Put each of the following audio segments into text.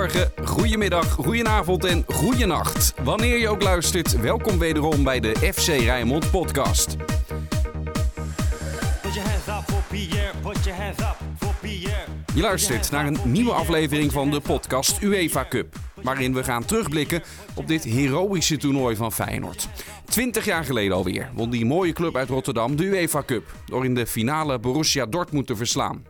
Goedemorgen, goedemiddag, goedenavond en goedenacht. Wanneer je ook luistert, welkom wederom bij de FC Rijnmond podcast. Put your hands up for Pierre. Put your hands up for Pierre. Je luistert naar een nieuwe aflevering van de podcast UEFA Cup. Waarin we gaan terugblikken op dit heroïsche toernooi van Feyenoord. Twintig jaar geleden alweer won die mooie club uit Rotterdam de UEFA Cup. Door in de finale Borussia Dortmund te verslaan.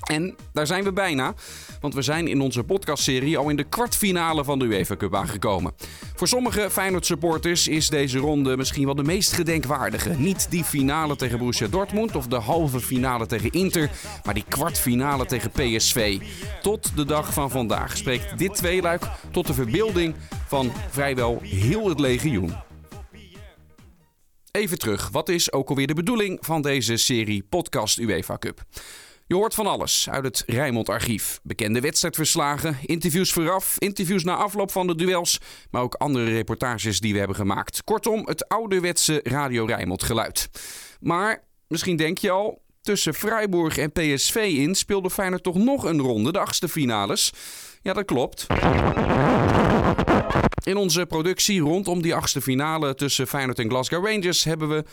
En daar zijn we bijna, want we zijn in onze podcastserie al in de kwartfinale van de UEFA Cup aangekomen. Voor sommige Feyenoord supporters is deze ronde misschien wel de meest gedenkwaardige. Niet die finale tegen Borussia Dortmund of de halve finale tegen Inter, maar die kwartfinale tegen PSV. Tot de dag van vandaag spreekt dit tweeluik tot de verbeelding van vrijwel heel het legioen. Even terug, wat is ook alweer de bedoeling van deze serie podcast UEFA Cup? Je hoort van alles uit het Rijnmond archief. Bekende wedstrijdverslagen, interviews vooraf, interviews na afloop van de duels, maar ook andere reportages die we hebben gemaakt. Kortom, het ouderwetse Radio Rijnmond geluid. Maar misschien denk je al, tussen Freiburg en PSV in speelde Feyenoord toch nog een ronde, de achtste finales. Ja, dat klopt. In onze productie rondom die achtste finale tussen Feyenoord en Glasgow Rangers hebben we,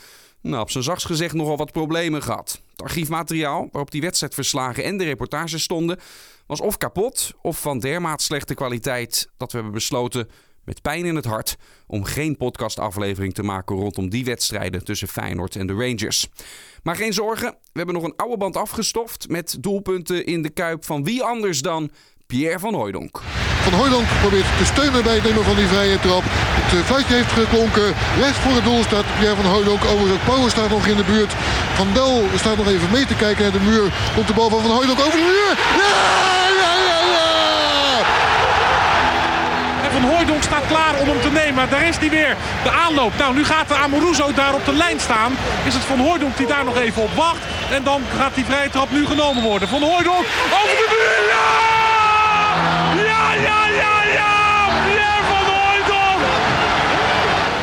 nou, op zijn zachtst gezegd, nogal wat problemen gehad. Het archiefmateriaal waarop die wedstrijdverslagen en de reportages stonden, was of kapot of van dermate slechte kwaliteit dat we hebben besloten, met pijn in het hart, om geen podcastaflevering te maken rondom die wedstrijden tussen Feyenoord en de Rangers. Maar geen zorgen, we hebben nog een oude band afgestoft met doelpunten in de kuip van wie anders dan Pierre van Hooijdonk. Van Hooydonk probeert te steunen bij het nemen van die vrije trap. Het eh, fluitje heeft geklonken. Recht voor het doel staat Pierre van Hooydonk. Overigens Power staat nog in de buurt. Van Del staat nog even mee te kijken naar de muur. Komt de bal van Van Hooydonk over de muur. Ja! Ja, ja, ja! En Van Hooijdonk staat klaar om hem te nemen. Daar is hij weer. De aanloop. Nou, nu gaat de Amoruso daar op de lijn staan. Is het Van Hooijdonk die daar nog even op wacht. En dan gaat die vrije trap nu genomen worden. Van Hooijdonk over de muur. Ja! Ja, ja, ja! Pierre van Hooijdonk!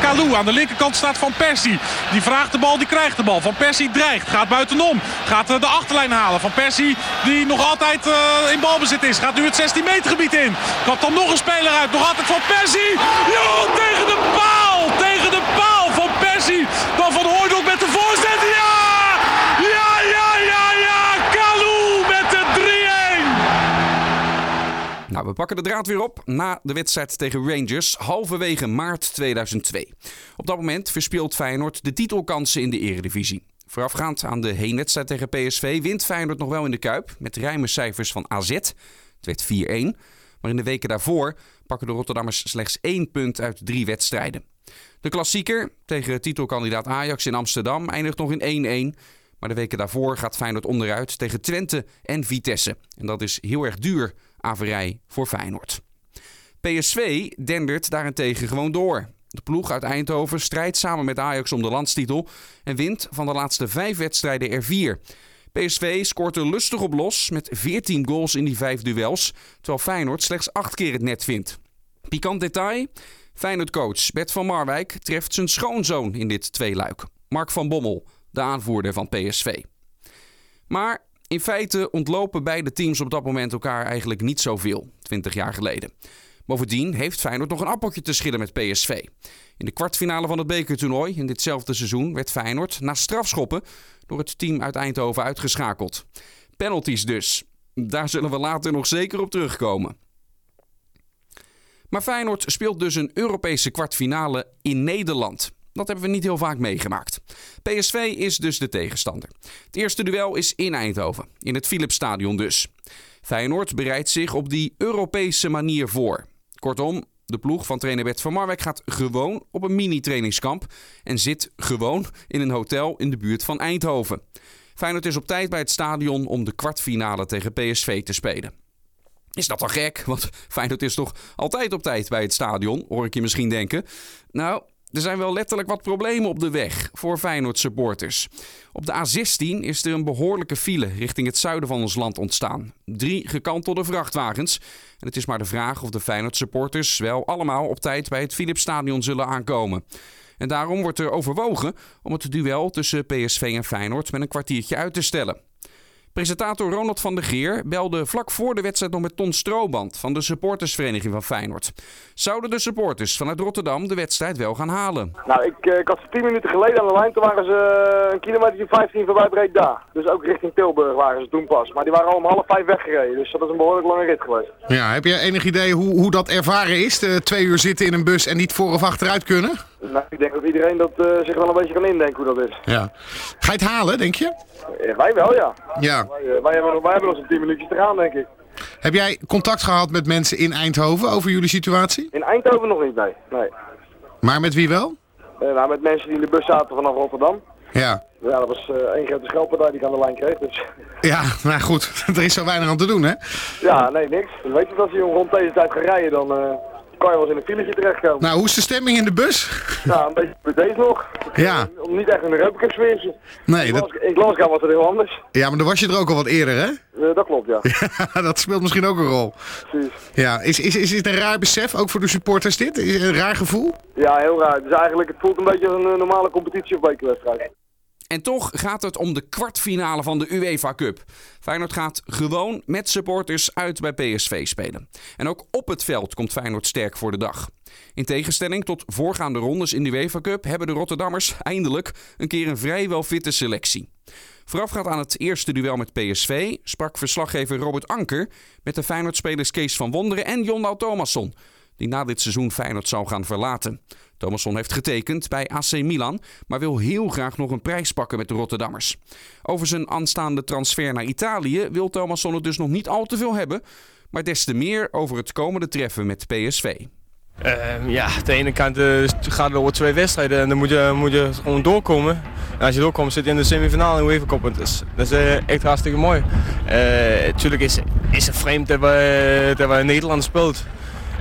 Kalou aan de linkerkant staat Van Persie. Die vraagt de bal, die krijgt de bal. Van Persie dreigt, gaat buitenom. Gaat eh, de achterlijn halen. Van Persie, die nog altijd eh, in balbezit is. Gaat nu het 16 meter gebied in. Gaat dan nog een speler uit. Nog altijd Van Persie. Jo, tegen de paal! Tegen de paal van Persie. Dan Van Hooijdonk met de voorzet. Ja! Ja, ja, ja, ja! Kalou met de 3-1! We pakken de draad weer op na de wedstrijd tegen Rangers halverwege maart 2002. Op dat moment verspeelt Feyenoord de titelkansen in de eredivisie. Voorafgaand aan de heenwedstrijd tegen PSV wint Feyenoord nog wel in de Kuip met ruime cijfers van AZ. Het werd 4-1. Maar in de weken daarvoor pakken de Rotterdammers slechts één punt uit drie wedstrijden. De klassieker tegen titelkandidaat Ajax in Amsterdam eindigt nog in 1-1. Maar de weken daarvoor gaat Feyenoord onderuit tegen Twente en Vitesse. En dat is heel erg duur averij voor Feyenoord. PSV dendert daarentegen gewoon door. De ploeg uit Eindhoven strijdt samen met Ajax om de landstitel en wint van de laatste vijf wedstrijden er vier. PSV scoort er lustig op los met 14 goals in die vijf duels, terwijl Feyenoord slechts acht keer het net vindt. Pikant detail, Feyenoord-coach Bert van Marwijk treft zijn schoonzoon in dit tweeluik. Mark van Bommel, de aanvoerder van PSV. Maar in feite ontlopen beide teams op dat moment elkaar eigenlijk niet zoveel, 20 jaar geleden. Bovendien heeft Feyenoord nog een appeltje te schillen met PSV. In de kwartfinale van het bekertoernooi in ditzelfde seizoen werd Feyenoord na strafschoppen door het team uit Eindhoven uitgeschakeld. Penalties dus. Daar zullen we later nog zeker op terugkomen. Maar Feyenoord speelt dus een Europese kwartfinale in Nederland. Dat hebben we niet heel vaak meegemaakt. PSV is dus de tegenstander. Het eerste duel is in Eindhoven, in het Philipsstadion dus. Feyenoord bereidt zich op die Europese manier voor. Kortom, de ploeg van trainer Bert van Marwijk gaat gewoon op een mini-trainingskamp en zit gewoon in een hotel in de buurt van Eindhoven. Feyenoord is op tijd bij het stadion om de kwartfinale tegen PSV te spelen. Is dat dan gek? Want Feyenoord is toch altijd op tijd bij het stadion, hoor ik je misschien denken. Nou, er zijn wel letterlijk wat problemen op de weg voor Feyenoord supporters. Op de A16 is er een behoorlijke file richting het zuiden van ons land ontstaan. Drie gekantelde vrachtwagens. En het is maar de vraag of de Feyenoord supporters wel allemaal op tijd bij het Philipsstadion zullen aankomen. En daarom wordt er overwogen om het duel tussen PSV en Feyenoord met een kwartiertje uit te stellen. Presentator Ronald van der Geer belde vlak voor de wedstrijd nog met Ton Strooband van de supportersvereniging van Feyenoord. Zouden de supporters vanuit Rotterdam de wedstrijd wel gaan halen? Nou, ik, eh, ik had ze 10 minuten geleden aan de lijn. Toen waren ze eh, een kilometer 15 voorbij Breda. Dus ook richting Tilburg waren ze toen pas. Maar die waren al om half vijf weggereden. Dus dat is een behoorlijk lange rit geweest. Ja, heb je enig idee hoe, hoe dat ervaren is? De twee uur zitten in een bus en niet voor of achteruit kunnen? Nou, ik denk dat iedereen dat eh, zich wel een beetje kan indenken hoe dat is. Ja. Ga je het halen, denk je? Wij wel, ja. Ja. Wij, eh, wij, hebben, nog- wij hebben nog zo'n 10 minuutjes te gaan, denk ik. Heb jij contact gehad met mensen in Eindhoven over jullie situatie? In Eindhoven nog niet, nee. nee. Maar met wie wel? Eh, nou, met mensen die in de bus zaten vanaf Rotterdam. Ja. Ja, dat was eh één grote scheldpartij die ik aan de lijn kreeg. Dus Ja, nou goed, er is zo weinig aan te doen, hè? ja, nee, niks. Dan weet je dat als je rond deze tijd gaat rijden, dan kan je wel eens in een filetje terechtkomen. Nou, hoe is de stemming in de bus? Nou, een beetje bij deze nog. Ja. Om niet echt een Europa sfeertje. Nee, In dat, In Glasgow was het heel anders. ja, maar dan was je er ook al wat eerder, hè? Eh, dat klopt, ja. dat speelt misschien ook een rol. Precies. Ja, is, is, is het een raar besef, ook voor de supporters dit? Is het een raar gevoel? Ja, heel raar. Dus eigenlijk, het voelt een beetje als een eh, normale competitie of bekerwedstrijd. En toch gaat het om de kwartfinale van de UEFA Cup. Feyenoord gaat gewoon met supporters uit bij PSV spelen. En ook op het veld komt Feyenoord sterk voor de dag. In tegenstelling tot voorgaande rondes in de UEFA Cup hebben de Rotterdammers eindelijk een keer een vrijwel fitte selectie. Voorafgaand aan het eerste duel met PSV sprak verslaggever Robert Anker met de Feyenoord-spelers Kees van Wonderen en Jondal Thomasson, die na dit seizoen Feyenoord zou gaan verlaten. Thomasson heeft getekend bij AC Milan, maar wil heel graag nog een prijs pakken met de Rotterdammers. Over zijn aanstaande transfer naar Italië wil Thomasson het dus nog niet al te veel hebben, maar des te meer over het komende treffen met PSV. Ehm, ja, aan de ene kant eh, gaat het over twee wedstrijden en dan moet je, moet je gewoon doorkomen. En als je doorkomt zit je in de semifinale in. Dus dat is eh, echt hartstikke mooi. Natuurlijk is, is het vreemd dat we, dat we in Nederland speelt.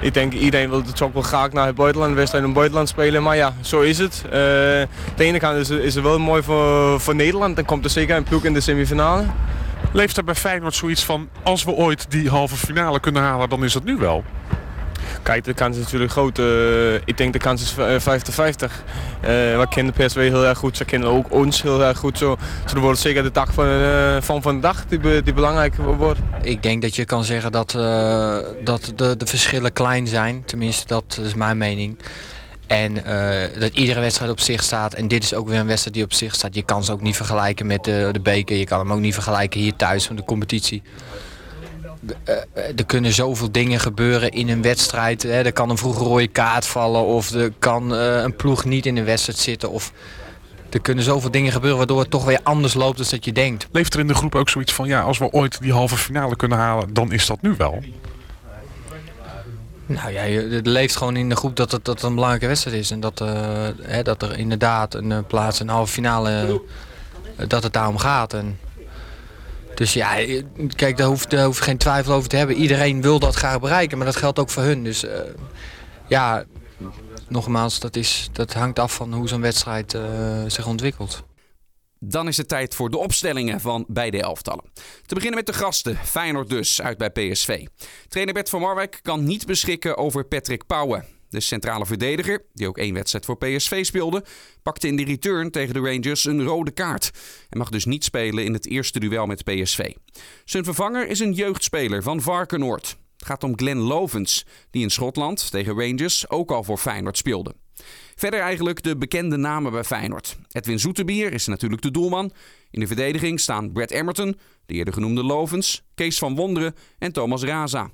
Ik denk iedereen wil het wel graag naar het buitenland, wedstrijd in het buitenland spelen. Maar ja, zo is het. Eh, aan de ene kant is het wel mooi voor, voor Nederland. Dan komt er zeker een ploeg in de semifinale. Leeft er bij Feyenoord zoiets van, als we ooit die halve finale kunnen halen, dan is het nu wel. Kijk, de kans is natuurlijk groot. Eh, ik denk de kans is eh, 50-50. Eh, we kennen PSV heel erg goed. Ze kennen ook ons heel erg goed. Zo, zo wordt zeker de dag van, eh, van vandaag die, die belangrijk wordt. Ik denk dat je kan zeggen dat, eh, dat de, de verschillen klein zijn. Tenminste, dat is mijn mening. En dat iedere wedstrijd op zich staat. En dit is ook weer een wedstrijd die op zich staat. Je kan ze ook niet vergelijken met de, de beker. Je kan hem ook niet vergelijken hier thuis van de competitie. Eh, eh, er kunnen zoveel dingen gebeuren in een wedstrijd. Hè. Er kan een vroege rode kaart vallen. Of er kan eh, een ploeg niet in de wedstrijd zitten. Of er kunnen zoveel dingen gebeuren waardoor het toch weer anders loopt dan dat je denkt. Leeft er in de groep ook zoiets van, ja, als we ooit die halve finale kunnen halen, dan is dat nu wel. Nou ja, het leeft gewoon in de groep dat het, dat het een belangrijke wedstrijd is. En dat, hè, dat er inderdaad een plaats, een halve finale, dat het daarom gaat. En, dus ja, eh, kijk, daar hoeft, daar geen twijfel over te hebben. Iedereen wil dat graag bereiken, maar dat geldt ook voor hun. Dus eh, ja, nogmaals, dat, is, dat hangt af van hoe zo'n wedstrijd eh, zich ontwikkelt. Dan is het tijd voor de opstellingen van beide elftallen. Te beginnen met de gasten, Feyenoord dus, uit bij PSV. Trainer Bert van Marwijk kan niet beschikken over Patrick Pauwen. De centrale verdediger, die ook één wedstrijd voor PSV speelde, pakte in de return tegen de Rangers een rode kaart. En mag dus niet spelen in het eerste duel met PSV. Zijn vervanger is een jeugdspeler van Varkenoord. Het gaat om Glenn Lovens, die in Schotland tegen Rangers ook al voor Feyenoord speelde. Verder eigenlijk de bekende namen bij Feyenoord. Edwin Zoetebier is natuurlijk de doelman. In de verdediging staan Brad Emerton, de eerder genoemde Lovens, Kees van Wonderen en Thomas Raza.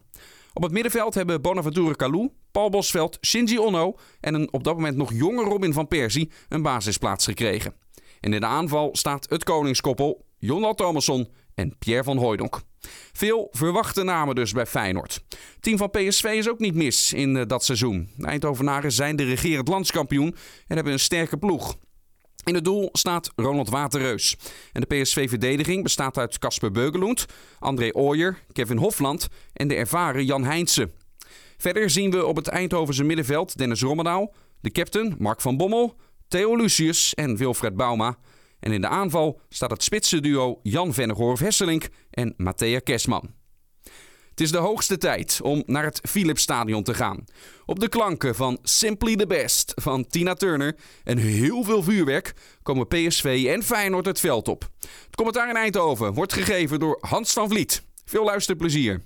Op het middenveld hebben Bonaventure Kalou, Paul Bosveld, Shinji Onno en een op dat moment nog jonge Robin van Persie een basisplaats gekregen. En in de aanval staat het koningskoppel Jonal Thomasson en Pierre van Hooijdonk. Veel verwachte namen dus bij Feyenoord. Team van PSV is ook niet mis in eh, dat seizoen. De Eindhovenaren zijn de regerend landskampioen en hebben een sterke ploeg. In het doel staat Ronald Waterreus. En de PSV-verdediging bestaat uit Casper Beugeloend, André Ooyer, Kevin Hofland en de ervaren Jan Heijnsen. Verder zien we op het Eindhovense middenveld Dennis Rommedaal, de captain Mark van Bommel, Theo Lucius en Wilfred Bauma. En in de aanval staat het spitse duo Jan Vennegoor Hesselink en Matthea Kesman. Het is de hoogste tijd om naar het Philipsstadion te gaan. Op de klanken van Simply the Best van Tina Turner en heel veel vuurwerk komen PSV en Feyenoord het veld op. Het commentaar in Eindhoven wordt gegeven door Hans van Vliet. Veel luisterplezier.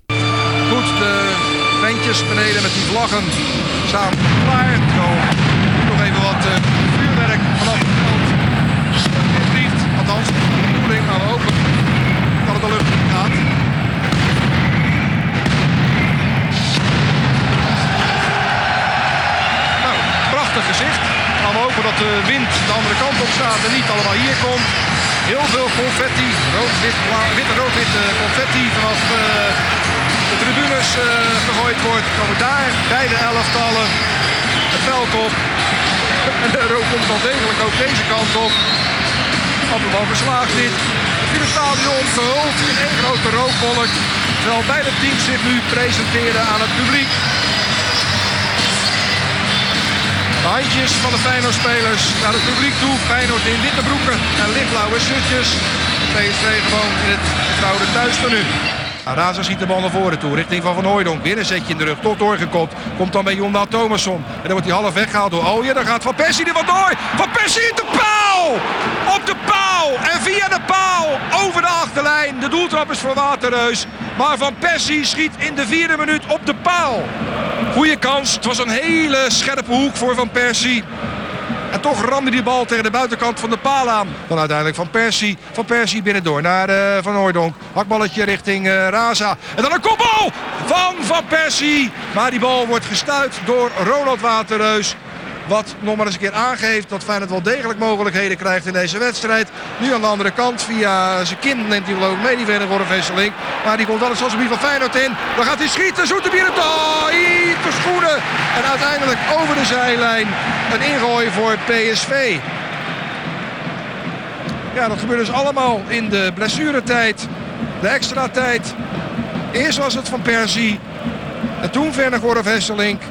Goed, de ventjes beneden met die vlaggen staan klaar. Zo, nog even wat uh, vuurwerk vanaf het veld. Vliegt, althans, de bedoeling, maar we hopen dat het de lucht gaat. Nou, prachtig gezicht. Gaan we hopen dat de wind de andere kant op staat en niet allemaal hier komt. Heel veel confetti, rood-wit, rood-wit confetti vanaf uh, gegooid wordt. Komen daar beide elftallen het veld op. En de rook komt wel degelijk ook deze kant op. Allemaal geslaagd dit. Het hele stadion gehuld in één grote rookbolk. Terwijl beide teams zich nu presenteren aan het publiek. De handjes van de Feyenoord-spelers naar het publiek toe. Feyenoord in witte broeken en lichtblauwe shirtjes. PSV gewoon in het vertrouwde thuismenu. Raza ziet de bal naar voren toe, richting van Van Hooydonk. Weer een zetje in de rug, tot doorgekopt. Komt dan bij Jonda Thomasson. En dan wordt hij half weggehaald door ja, dan gaat Van Persie er wat door. Van Persie in de paal! Op de paal! En via de paal over de achterlijn. De doeltrap is voor Waterreus. Maar Van Persie schiet in de vierde minuut op de paal. Goeie kans. Het was een hele scherpe hoek voor Van Persie. En toch ramde die bal tegen de buitenkant van de paal aan. Dan uiteindelijk Van Persie. Van Persie binnendoor naar uh, Van Hooydonk. Hakballetje richting uh, Raza. En dan een kopbal van Van Persie. Maar die bal wordt gestuit door Ronald Waterreus. Wat nog maar eens een keer aangeeft dat Feyenoord wel degelijk mogelijkheden krijgt in deze wedstrijd. Nu aan de andere kant via zijn kin neemt hij geloof ik mee die een Vesseling. Maar die komt wel het stadsgebied van Feyenoord in. Dan gaat hij schieten. Zoeterbier het oh, schoenen. En uiteindelijk over de zijlijn een ingooi voor PSV. Ja, dat gebeurt dus allemaal in de blessuretijd. De extra tijd. Eerst was het van Persie. En toen verder Gorf Hesselink.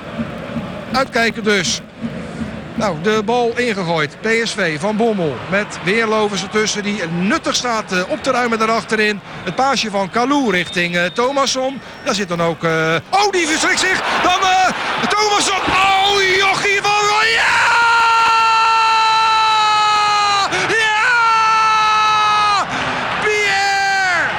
Uitkijken dus. Nou, de bal ingegooid. PSV van Bommel met Weerlovens ertussen die nuttig staat uh, op te ruimen daarachterin. Het paasje van Kalou richting uh, Thomasson. Daar zit dan ook... Uh... Oh, die verstrikt zich. Dan. Oh, jochie van... Ja! Ja! Pierre!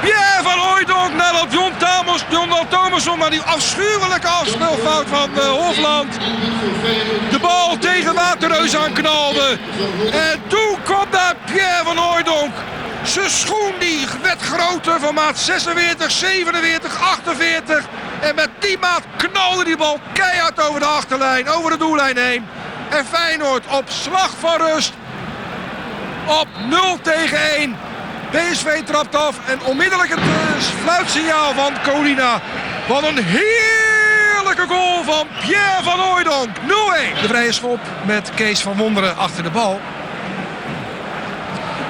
Pierre van Hooydonk nadat John Thomas, Thomasson naar die afschuwelijke afspeelfout van uh, Hofland. De bal tegen Waterreus aanknalde. En toen kwam daar Pierre van Hooydonk. Zijn schoen die werd groter van maat 46, 47, 48. En met die maat knalde die bal keihard over de achterlijn, over de doellijn heen. En Feyenoord op slag van rust. Op 0 tegen 1. PSV trapt af en onmiddellijk het uh, fluitsignaal van Colina. Wat een heerlijke goal van Pierre van Hooydonk. 0-1. De vrije schop met Kees van Wonderen achter de bal.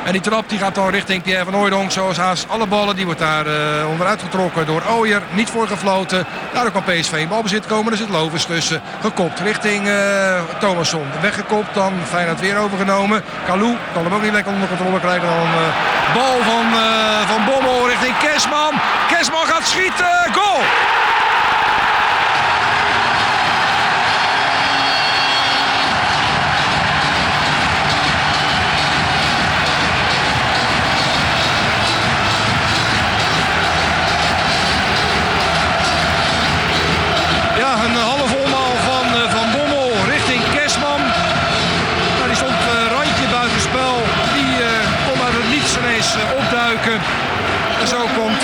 En die trap die gaat dan richting Pierre van Hooydonk. Zoals haast alle ballen. Die wordt daar uh, onderuit getrokken door Ooyer. Niet voor gefloten. Daardoor kan PSV in balbezit komen. Er zit Lovens tussen. Gekopt richting uh, Thomasson. Weggekopt. Dan Feyenoord weer overgenomen. Kalou kan hem ook niet lekker onder controle krijgen. Dan uh, bal van, van Bommel richting Kesman. Kesman gaat schieten. Goal! Zo komt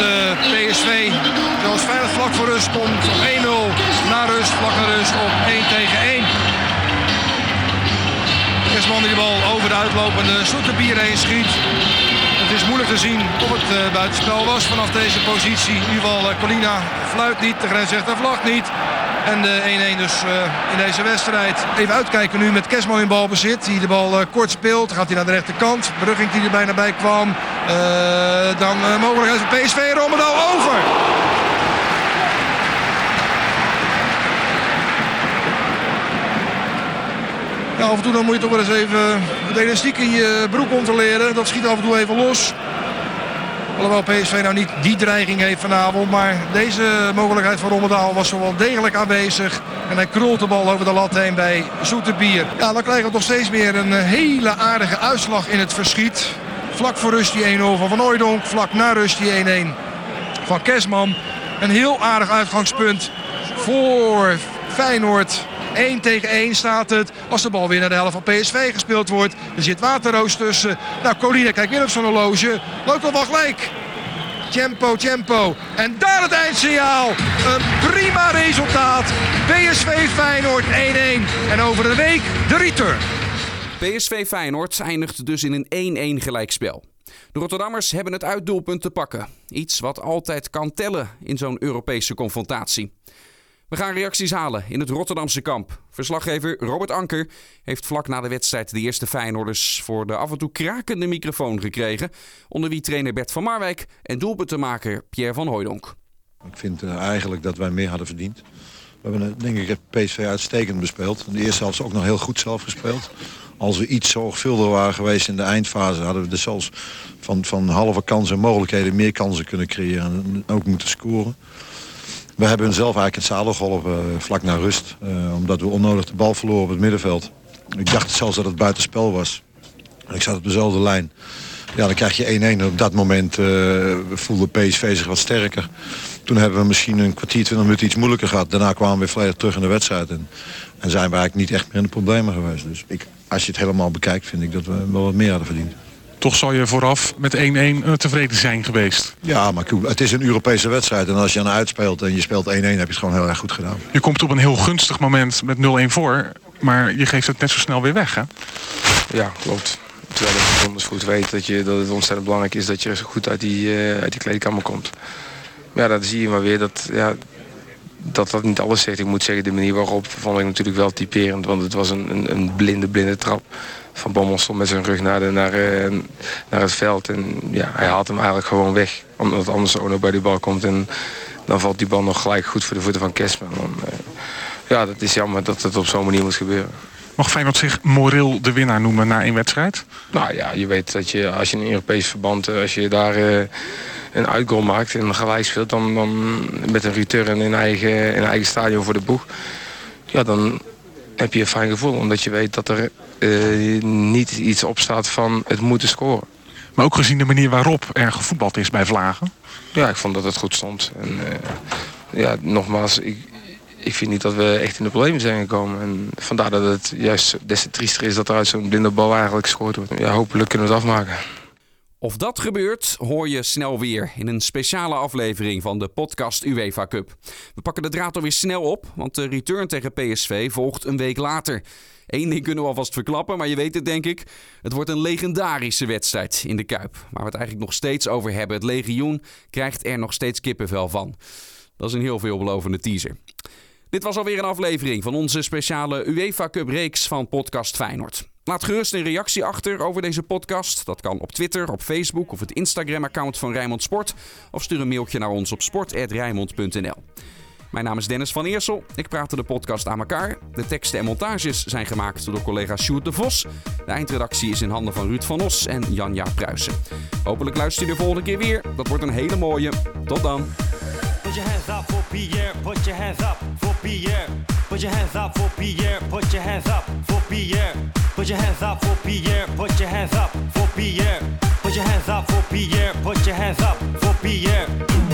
PSV, zoals veilig vlak voor rust op 1-0 na rust, vlak naar rust op 1 tegen 1. Kesman die de bal over de uitlopende Soeterbier heen schiet. Het is moeilijk te zien of het uh, buitenspel was vanaf deze positie. In ieder geval uh, Colina fluit niet, de grensrechter vlagt niet. En de 1-1 dus in deze wedstrijd. Even uitkijken nu met Kesman in balbezit. Die de bal kort speelt. Gaat hij naar de rechterkant. Brugging die er bijna bij kwam. Uh, dan mogelijkheid voor PSV. Rommedaal over. Ja, af en toe dan moet je toch wel eens even de elastiek in je broek controleren. Dat schiet af en toe even los. Alhoewel PSV nou niet die dreiging heeft vanavond. Maar deze mogelijkheid van Rommedaal was wel degelijk aanwezig. En hij krolt de bal over de lat heen bij Zoeterbier. Ja, dan krijgen we toch steeds meer een hele aardige uitslag in het verschiet. Vlak voor rust die 1-0 van Van Ooydonk. Vlak na rust die 1-1 van Kesman. Een heel aardig uitgangspunt voor Feyenoord. 1 tegen 1 staat het als de bal weer naar de helft van PSV gespeeld wordt. Er zit waterroos tussen. Nou, Colina kijkt weer op zijn horloge. Loopt al wel gelijk. Tempo, tempo. En daar het eindsignaal. Een prima resultaat. PSV Feyenoord 1-1. En over een week de return. PSV Feyenoord eindigt dus in een 1-1 gelijkspel. De Rotterdammers hebben het uitdoelpunt te pakken. Iets wat altijd kan tellen in zo'n Europese confrontatie. We gaan reacties halen in het Rotterdamse kamp. Verslaggever Robert Anker heeft vlak na de wedstrijd de eerste Feyenoorders voor de af en toe krakende microfoon gekregen. Onder wie trainer Bert van Marwijk en doelpuntenmaker Pierre van Hooijdonk. Ik vind uh, eigenlijk dat wij meer hadden verdiend. We hebben uh, denk ik het PSV uitstekend bespeeld. De eerste helft ook nog heel goed zelf gespeeld. Als we iets zorgvuldiger waren geweest in de eindfase... hadden we dus zelfs van, van halve kansen en mogelijkheden meer kansen kunnen creëren. En ook moeten scoren. We hebben zelf eigenlijk het zadel geholpen uh, vlak na rust. Uh, omdat we onnodig de bal verloren op het middenveld. Ik dacht zelfs dat het buitenspel was. Ik zat op dezelfde lijn. Ja, dan krijg je 1-1. Op dat moment uh, voelde PSV zich wat sterker. Toen hebben we misschien een kwartier, 20 minuten iets moeilijker gehad. Daarna kwamen we weer volledig terug in de wedstrijd. En, en zijn we eigenlijk niet echt meer in de problemen geweest. Dus ik, als je het helemaal bekijkt, vind ik dat we wel wat meer hadden verdiend. Toch zal je vooraf met 1-1 tevreden zijn geweest. Ja, maar het is een Europese wedstrijd. En als je aan uitspeelt en je speelt 1-1, heb je het gewoon heel erg goed gedaan. Je komt op een heel gunstig moment met 0-1 voor. Maar je geeft het net zo snel weer weg, hè? Ja, klopt. Terwijl ik donders goed weet dat, je, dat het ontzettend belangrijk is dat je goed uit die, uh, uit die kleedkamer komt. Ja, dat zie je maar weer dat, ja, dat dat niet alles zegt. Ik moet zeggen, de manier waarop vond ik natuurlijk wel typerend. Want het was een, een, een blinde, blinde trap. Van Bommel stond met zijn rug naar, de, naar, uh, naar het veld. En ja, hij haalt hem eigenlijk gewoon weg. Omdat anders ook nog bij die bal komt. En dan valt die bal nog gelijk goed voor de voeten van Kerstman. Uh, ja, dat is jammer dat het op zo'n manier moet gebeuren. Mag Feyenoord zich moreel de winnaar noemen na één wedstrijd? Nou ja, je weet dat je als je in een Europees verband, als je daar uh, een uitgoal maakt en gelijk speelt, dan, dan met een return in eigen, in eigen stadion voor de boeg. Ja, dan heb je een fijn gevoel. Omdat je weet dat er uh, niet iets op staat van het moeten scoren. Maar ook gezien de manier waarop er gevoetbald is bij Vlagen? Ja, ik vond dat het goed stond. En, uh, ja, nogmaals, ik, ik vind niet dat we echt in de problemen zijn gekomen. En vandaar dat het juist des te triester is dat er uit zo'n blinde bal eigenlijk gescoord wordt. Ja, hopelijk kunnen we het afmaken. Of dat gebeurt, hoor je snel weer in een speciale aflevering van de podcast UEFA Cup. We pakken de draad alweer snel op, want de return tegen PSV volgt een week later. Eén ding kunnen we alvast verklappen, maar je weet het denk ik. Het wordt een legendarische wedstrijd in de Kuip. Waar we het eigenlijk nog steeds over hebben. Het legioen krijgt er nog steeds kippenvel van. Dat is een heel veelbelovende teaser. Dit was alweer een aflevering van onze speciale UEFA Cup reeks van podcast Feyenoord. Laat gerust een reactie achter over deze podcast. Dat kan op Twitter, op Facebook of het Instagram-account van Rijnmond Sport. Of stuur een mailtje naar ons op sport.rijnmond.nl. Mijn naam is Dennis van Eersel. Ik praatte de podcast aan elkaar. De teksten en montages zijn gemaakt door collega Sjoerd de Vos. De eindredactie is in handen van Ruud van Os en Janja Pruisen. Hopelijk luister je de volgende keer weer. Dat wordt een hele mooie. Tot dan. Put your hands up for Pierre. Put your hands up for Pierre. Put your hands up for Pierre. Put your hands up for Pierre. Put your hands up for Pierre. Put your hands up for Pierre. Put your hands up for Pierre.